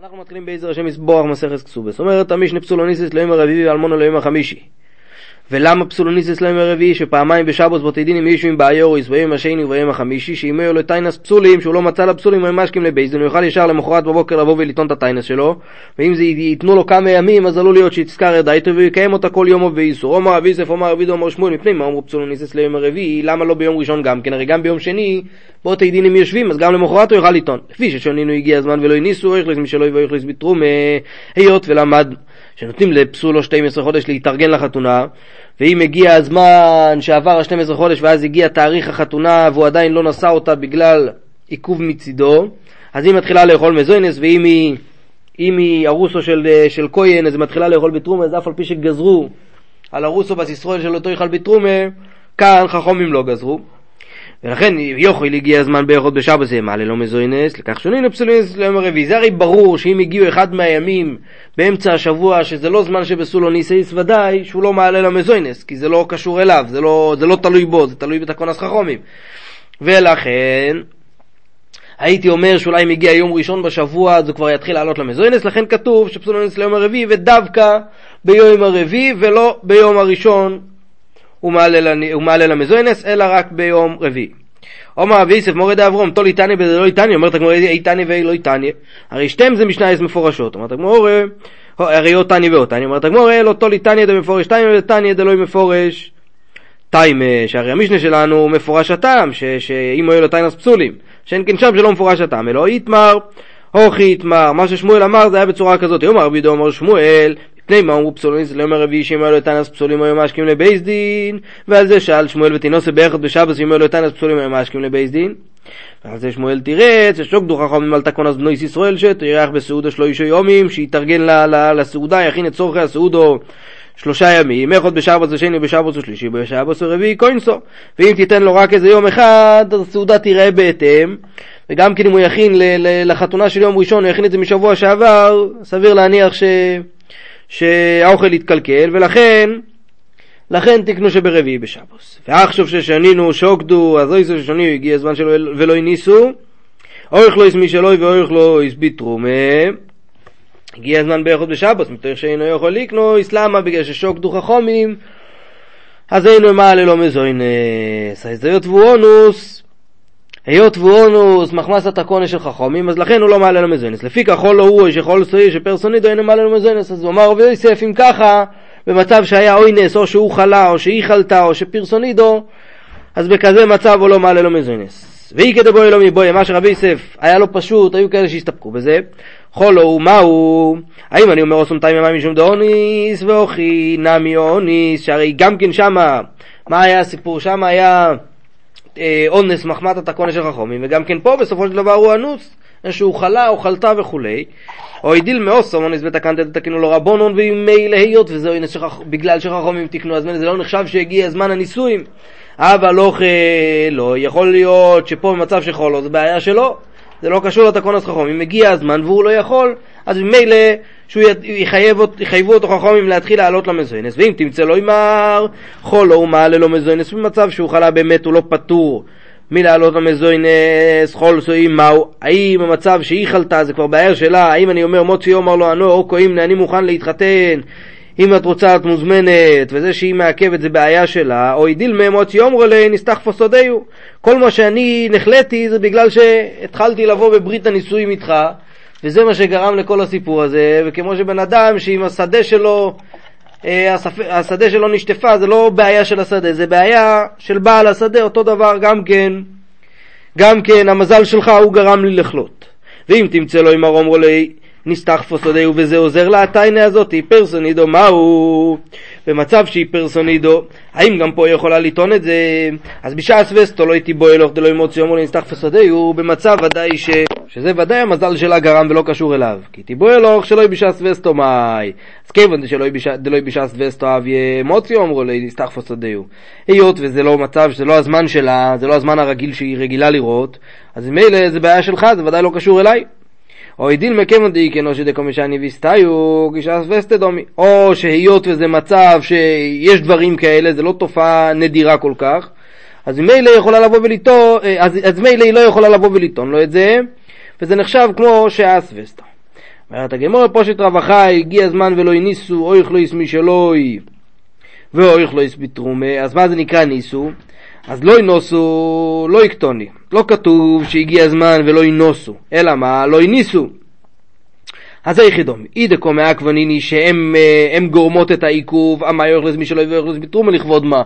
אנחנו מתחילים בעזר השם יסבורך מסכת כסובס. אומרת המשנה פסולוניסס ליום הרביעי ואלמונו ליום החמישי. ולמה פסולוניסס ליום הרביעי שפעמיים בשבוס בוטידינים ישו עם בעיוריס ביום השני וביום החמישי שאם היו לו טיינס פסולים שהוא לא מצא לה פסולים הם משקים לבייזדין הוא יוכל ישר למחרת בבוקר לבוא ולטעון את הטיינס שלו. ואם זה ייתנו לו כמה ימים אז עלול להיות שיתזכר דייתו ויקיים אותה כל יום ובאיסור אומר רבי יוסף אומר רבי דומר שמואל מפני מה אמרו פסולוניסס ליום הרביעי? למה לא ביום ראשון גם כן? הרי גם ביום שני באותי דינים יושבים אז גם למחרת הוא יוכל לטעון. לפי ששנינו הגיע הזמן ולא הניסו איך מי שלא יבוא בתרומה היות ולמד שנותנים לפסולו 12 חודש להתארגן לחתונה ואם הגיע הזמן שעבר ה-12 חודש ואז הגיע תאריך החתונה והוא עדיין לא נשא אותה בגלל עיכוב מצידו, אז היא מתחילה לאכול מזוינס, ואם היא, היא ארוסו של, של כהן אז היא מתחילה לאכול בתרומה, אז אף על פי שגזרו על ארוסו בסיסרואל אותו יאכל בתרומה, כאן חכומים לא גזרו. ולכן יוכל הגיע הזמן באחות בשבת זה מעלה לא מזוינס, לקח שונים לפסולינס ליום הרביעי. זה הרי ברור שאם הגיעו אחד מהימים באמצע השבוע, שזה לא זמן שבסולו ניסאיס ודאי, שהוא לא מעלה למזוינס, כי זה לא קשור אליו, זה לא, זה לא תלוי בו, זה תלוי בתקונס חכומים. ולכן, הייתי אומר שאולי אם הגיע יום ראשון בשבוע אז הוא כבר יתחיל לעלות למזוינס, לכן כתוב שפסולוניס ליום הרביעי ודווקא ביום הרביעי ולא ביום הראשון הוא מעלה למזוינס, אלא רק ביום רביעי. עומר אבי יוסף מורד אברום, תול איתני בזה לא איתני, אומרת הגמור איתני ולא איתני, הרי שתיהם זה משנייס מפורשות, אומרת הגמור, הרי או תני ואו תני, אומרת הגמור, לא תול איתני דמפורש תני ותני דלוי מפורש. תיימה, שהרי המשנה שלנו מפורש הטעם, שאם היו לו תיינס פסולים, שאין כן שם שלא מפורש הטעם, אלא איתמר, הוכי איתמר, מה ששמואל אמר זה היה בצורה כזאת, יאמר רבי דו אמר שמואל, פני מה אמרו פסולים ליום הרביעי שאם היו לו תנס פסולים היו משקים לבייס דין ועל זה שאל שמואל ותינוסה ביחד בשבס היו לו תנס פסולים היו משקים לבייס דין ועל זה שמואל תירץ ששוק דוחה חומים על תקון אז בנויס ישראל שתירח בסעודה שלו אישו יומים שיתארגן לסעודה יכין את צורכי הסעודו שלושה ימים, אחד בשבוס ושני בשבוס ושלישי, בשבוס ורביעי קוינסו. ואם תיתן לו רק איזה יום אחד, אז הסעודה תיראה בהתאם. וגם כן אם הוא יכין לחתונה של יום ראשון, הוא יכין את זה משבוע שעבר, סביר להניח ש... שהאוכל יתקלקל, ולכן, לכן תקנו שברביעי בשבוס. ועכשיו ששנינו שוקדו, אז אוי זה ששני הגיע הזמן שלו ולא הניסו, אורך לא יסמי שלוי ואורך לא יסבי תרומה. הגיע הזמן באיכות בשבוס, מתוך שאינו יכול לקנו, אסלאמה בגלל ששוקדו חכומים, אז אינו מעלה לא מזוינס. אז זה יוטבואונוס, היות ואונוס מחמסת הקונה של חכומים, אז לכן הוא לא מעלה למזוינס. לפי כך כל הוא שכל סוי שפרסונידו אינו מעלה למזוינס. אז הוא אמר רבי יוסף, אם ככה, במצב שהיה אוינס, או שהוא חלה, או שהיא חלתה, או שפרסונידו, אז בכזה מצב הוא לא מעלה למזוינס. ואי כדבוי לא מבוי, מה שרבי יוסף היה לו פשוט, היו כאלה שהסתפקו בזה. חולו, מהו? האם אני אומר אוסום תאי משום דאוניס, ואוכי נמי אוניס, שהרי גם כן שמה, מה היה הסיפור? שמה היה... אה, אונס מחמת התקנה של חכמים, וגם כן פה בסופו של דבר הוא אנוס, שהוא חלה או חלתה וכולי. או הדיל מאוסום אונס ותקנת תתקנו לו רבונון וממילא היות וזה אונס שחכ... בגלל שחכמים תקנו, אז זה לא נחשב שהגיע זמן הנישואים. אבל הכא, לא, יכול להיות שפה במצב שחלה זה בעיה שלו. זה לא קשור לתקנת חכמים. אם הגיע הזמן והוא לא יכול, אז ממילא שהוא יחייבו אותו חכומים להתחיל לעלות למזוינס. ואם תמצא לו ימר, חולו הוא מעלה לו מזוינס. במצב שהוא חלה באמת הוא לא פטור מלעלות למזוינס, חול סוי מהו, האם המצב שהיא חלתה זה כבר בעיה שלה, האם אני אומר מוצי אומר לו ענו או כהים אני מוכן להתחתן. אם את רוצה את מוזמנת, וזה שהיא מעכבת זה בעיה שלה, או אידיל מהמות יאמרו לי נסתח פסודיו. כל מה שאני נחלטי זה בגלל שהתחלתי לבוא בברית הנישואים איתך, וזה מה שגרם לכל הסיפור הזה, וכמו שבן אדם שאם השדה שלו, אה, השדה שלו נשטפה, זה לא בעיה של השדה, זה בעיה של בעל השדה, אותו דבר גם כן, גם כן המזל שלך הוא גרם לי לחלות. ואם תמצא לו עם הרומרו לי נסתח פוסודהו וזה עוזר לה הטיינה הזאת, היא פרסונידו מהו? במצב שהיא פרסונידו, האם גם פה היא יכולה לטעון את זה? אז בשעס וסטו לא הייתי בו אלוך דלא ימוציא יאמרו נסתח פוסודהו, במצב ודאי ש... שזה ודאי המזל שלה גרם ולא קשור אליו. כי תיבעי לך שלא בשעת וסתה מאי. אז כיוון דשלא בשעת וסתה הויא מצייא אמרה ליה נסתחפה שדהו. היות וזה לא מצב, שזה לא הזמן שלה, זה לא הזמן הרגיל שהיא רגילה לראות, אז ממילא זה בעיה שלך, זה ודאי לא קשור אליי. או דילמא כיוון דאיכא נשי דקא משני וסתייהו כשעת וסתה דמי או שהיות וזה מצב שיש דברים כאלה זה לא תופעה נדירה כל כך אז ממילא יכולה לבוא ולטעון אז, אז מילא היא לא יכולה לבוא ולטעון לו את זה וזה נחשב כמו שאסווסטו אומרת הגמור פושט רווחה, הגיע הזמן ולא הניסו, אויך לא יסמי שלוי, ואויך לא יסמי תרומה, אז מה זה נקרא ניסו? אז לא ינוסו, לא יקטוני. לא כתוב שהגיע הזמן ולא ינוסו, אלא מה? לא הניסו. אז איך ידום? אידה קומא אקווניני שהן אה, גורמות את העיכוב, אמה יאכלס מי שלא יאכלס בתרומה לכבוד מה?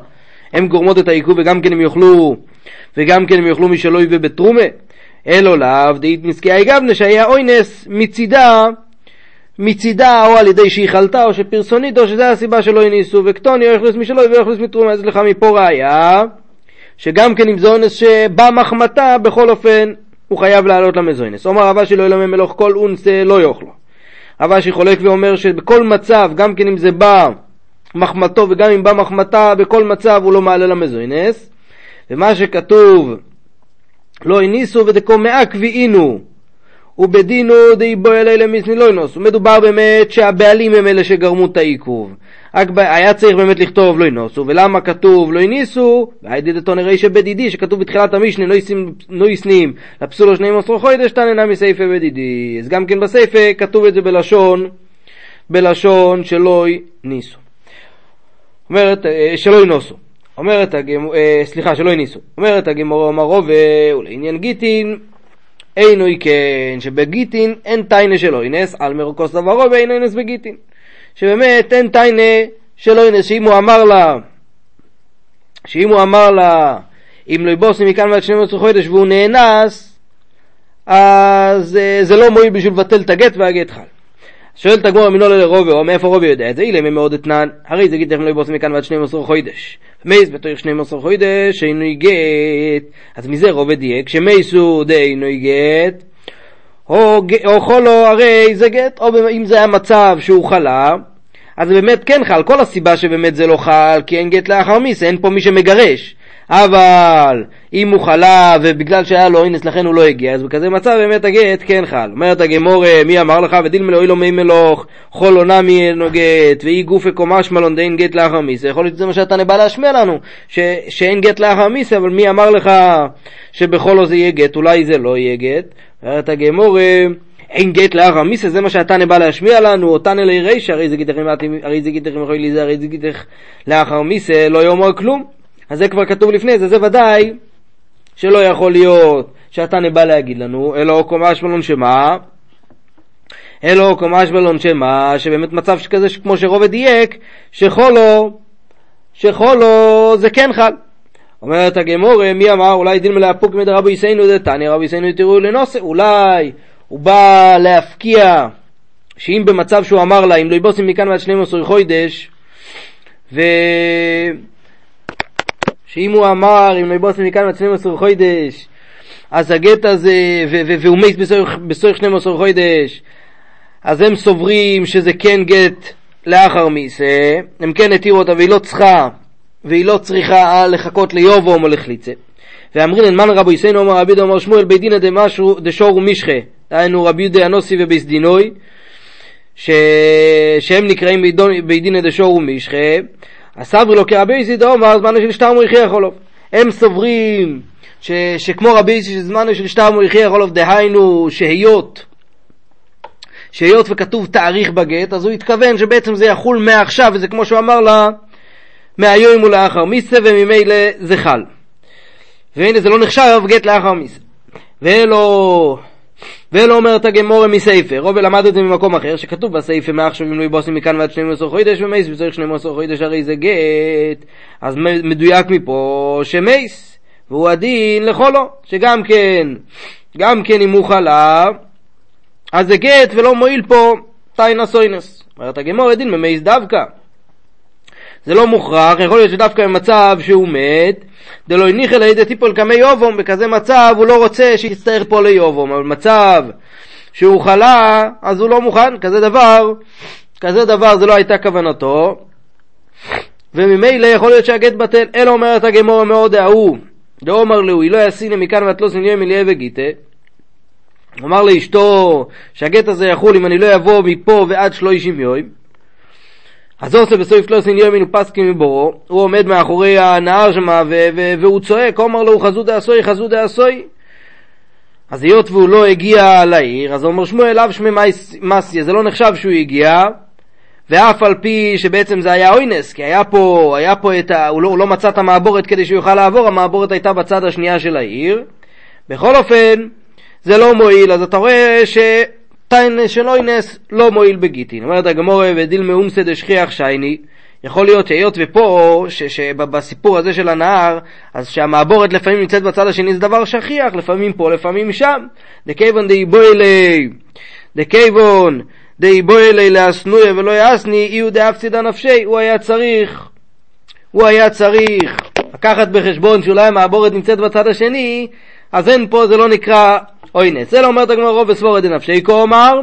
הן גורמות את העיכוב וגם כן הם יאכלו, וגם כן הם יאכלו מי שלא יביא בתרומה. אלו לאו דאית נזקי גבנה שהיה אוינס מצידה, מצידה או על ידי שהיא חלתה או שפרסונית או שזה הסיבה שלא הניסו וקטוני או יכלס מי שלא יביא יכלס מתרומה. אז לך מפה ראיה שגם כן אם זה אונס שבא מחמתה בכל אופן הוא חייב לעלות למזוינס. אומר רבה שלא ילמד מלוך כל אונס לא יאכלו. רבשי חולק ואומר שבכל מצב, גם כן אם זה בא מחמתו וגם אם בא מחמתה, בכל מצב הוא לא מעלה למזוינס. ומה שכתוב לא הניסו ודקומאה קביעינו ובדינו דאיבוי אלי למיסני לא ינוסו. מדובר באמת שהבעלים הם אלה שגרמו את העיכוב. היה צריך באמת לכתוב לא ינוסו, ולמה כתוב לא הניסו? והיידי דתון רישא בדידי, שכתוב בתחילת המשנה לא יסנים לפסולו שני מוסרו חוידש תננה מסייפה בדידי. אז גם כן בסייפה כתוב את זה בלשון, בלשון שלא ניסו. אומרת, אה, שלא ינוסו. אומרת אה, סליחה, שלא הניסו. אומרת הגמור, אמר רובה, ולעניין גיטין, אינו כן, שבגיטין אין תיינה שלא ינס, על מרוקוס דבר רובה אינו ינס בגיטין. שבאמת אין תיינה שלא ינס, שאם הוא אמר לה, שאם הוא אמר לה, אם לא יבוסי מכאן ועד 12 חודש והוא נאנס, אז אה, זה לא מועיל בשביל לבטל את הגט והגט חל. שואלת הגמור מינו לרובה, או מאיפה רובה יודע את זה? אילם מאוד אתנן, הרי זה לכם לא יבוסי מכאן ועד 12 חודש. מייס בתוך 12 חודש אינו גט, אז מזה רובה דייק, שמייסו דאינו גט, או, או חולו הרי זה גט, או אם זה היה מצב שהוא חלה, אז באמת כן חל, כל הסיבה שבאמת זה לא חל, כי אין גט לאחר מיס, אין פה מי שמגרש. אבל אם הוא חלה ובגלל שהיה לו אינס לכן הוא לא הגיע, אז בכזה מצב באמת הגט כן חל. אומרת הגמור, מי אמר לך ודילמה לאוי לו מי מלוך, חול עונה מי אינו גט, ואי גופי קומש מלון דאין גט לאחר מיסה. יכול להיות שזה מה שאתה בא להשמיע לנו, ש, שאין גט לאחר מיסה, אבל מי אמר לך שבכל זה יהיה גט, אולי זה לא יהיה גט. אומרת הגמור, אין גט לאחר מיסה, זה מה שאתה בא להשמיע לנו, אותן אלי רישא, הרי זה גיתכם הרי זה זה, הרי זה גיתך לאחר מיסה, לא יאמר כלום. אז זה כבר כתוב לפני זה, זה ודאי שלא יכול להיות שהתנא בא להגיד לנו, אלא קומש מלון שמה? אלא קומש מלון שמה? שבאמת מצב כזה כמו שרובד דייק, שחולו, שחולו זה כן חל. אומרת הגמורה, מי אמר, אולי דין מלהפוק מדי רבי יסיינו דתניא, רבי יסיינו תראו לנושא, אולי הוא בא להפקיע, שאם במצב שהוא אמר לה, אם לא יבוסים מכאן ועד 12 חודש, ו... שאם הוא אמר, אם לא יבוסם מכאן עד 12 חודש, אז הגט הזה, והוא מת בסורך 12 חודש, אז הם סוברים שזה כן גט לאחר מיסה, הם כן התירו אותה והיא לא צריכה, והיא לא צריכה לחכות ליובום או לחליצה. ואמרינן מן רבו יסיינו אמר רבי דאמר שמואל בית דינא דשור ומשחה, דהיינו רבי יהודה הנוסי ובייס דינוי, ש... שהם נקראים בית דינא דשור ומשחה, הסברי לו כרבי איסי דאמר של שטרמו יכריח עולוב. הם סוברים ש, שכמו רבי איסי שזמנו של שטרמו יכריח עולוב דהיינו שהיות שהיות וכתוב תאריך בגט אז הוא התכוון שבעצם זה יחול מעכשיו וזה כמו שהוא אמר לה מהיום ולאחר מיסה וממילא זה חל. והנה זה לא נחשב גט לאחר מיסה. ואלו ולא אומרת הגמורה מסייפה, רובה למד את זה ממקום אחר, שכתוב בסייפה מעכשיו אם לא יבוסים מכאן ועד 12 חודש ומייס, וצריך 12 חודש הרי זה גט, אז מדויק מפה שמייס, והוא הדין לחולו, שגם כן, גם כן אם הוא חלה, אז זה גט ולא מועיל פה תיינה סוינס. אומרת הגמורה דין ממייס דווקא. זה לא מוכרח, יכול להיות שדווקא במצב שהוא מת, דלא הניח אלא ידי טיפול קמי יובום, בכזה מצב הוא לא רוצה שיצטרך פה ליובום, אבל מצב שהוא חלה, אז הוא לא מוכן, כזה דבר, כזה דבר זה לא הייתה כוונתו, וממילא יכול להיות שהגט בטל, אלא אומרת הגמור מאוד ההוא, דאמר לו, לא יסיני מכאן לא סניו מליה וגיטה, אמר לאשתו שהגט הזה יחול אם אני לא אבוא מפה ועד שלושים יום, אז עושה בסוף שלוסין יומין ופסקים מבורו, הוא עומד מאחורי הנהר שם והוא צועק, אומר לו חזו דעשוי, חזו דעשוי. אז היות והוא לא הגיע לעיר, אז אומר שמואל אב שמי מסיה, זה לא נחשב שהוא הגיע, ואף על פי שבעצם זה היה אוינס, כי היה פה, היה פה את ה... הוא לא, הוא לא מצא את המעבורת כדי שהוא יוכל לעבור, המעבורת הייתה בצד השנייה של העיר. בכל אופן, זה לא מועיל, אז אתה רואה שטענה של אונס לא מועיל בגיטין. אומרת הגמרא, ודילמא אונסא דשכיח שאני, יכול להיות שהיות ופה, שבסיפור הזה של הנהר, אז שהמעבורת לפעמים נמצאת בצד השני זה דבר שכיח, לפעמים פה, לפעמים שם. דכיון דאיבעי ליה, דכיון דאיבעי ליה לאתנויי ולא אתני, איהו דאפסיד אנפשיה, הוא היה צריך, הוא היה צריך לקחת בחשבון שאולי המעבורת נמצאת בצד השני, אז אין פה, זה לא נקרא אוינס. זה לא אומר את הגמרא רוב וסבורת דנפשי, כה אמר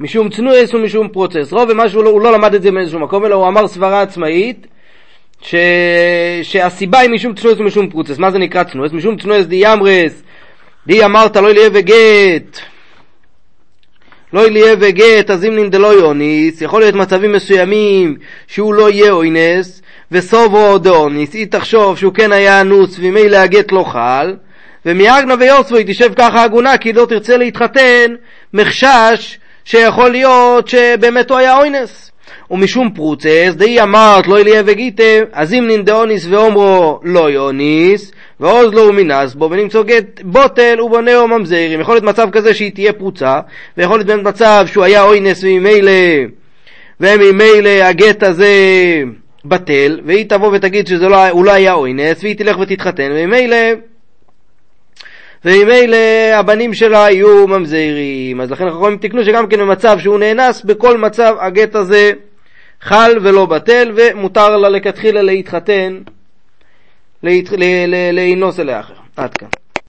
משום צנועס ומשום פרוצס. רוב ומה שהוא לא, הוא לא למד את זה מאיזשהו מקום, אלא הוא אמר סברה עצמאית, ש... שהסיבה היא משום צנועס ומשום פרוצס. מה זה נקרא צנועס? משום צנועס די אמרס, די אמרת לא יהיה וגט. לא יהיה וגט, אז אם ננדלו יוניס, יכול להיות מצבים מסוימים שהוא לא יהיה אונס, וסברה דאניס, היא תחשוב שהוא כן היה אנוס, וממילא הגט לא חל, ומיעגנא ויתבה היא תשב ככה עגונה, כי לא תרצה להתחתן, מחשש שיכול להיות שבאמת הוא היה אונס. ומשום פרוצות, דאי אמרת לא אליה וגיטה, אז אם נינדאוניס ואומרו לא יוניס, ועוז לא ומינס בו, ונמצוא גט בוטל ובונהו ממזרים. יכול להיות מצב כזה שהיא תהיה פרוצה, ויכול להיות באמת מצב שהוא היה אוינס וממילא, וממילא הגט הזה בטל, והיא תבוא ותגיד שהוא לא, לא היה אוינס, והיא תלך ותתחתן, וממילא וממילא הבנים שלה יהיו ממזרים. אז לכן החכמים תקנו שגם כן במצב שהוא נאנס, בכל מצב הגט הזה חל ולא בטל, ומותר לה לכתחילה להתחתן, לאנוס אליה אחר. עד כאן.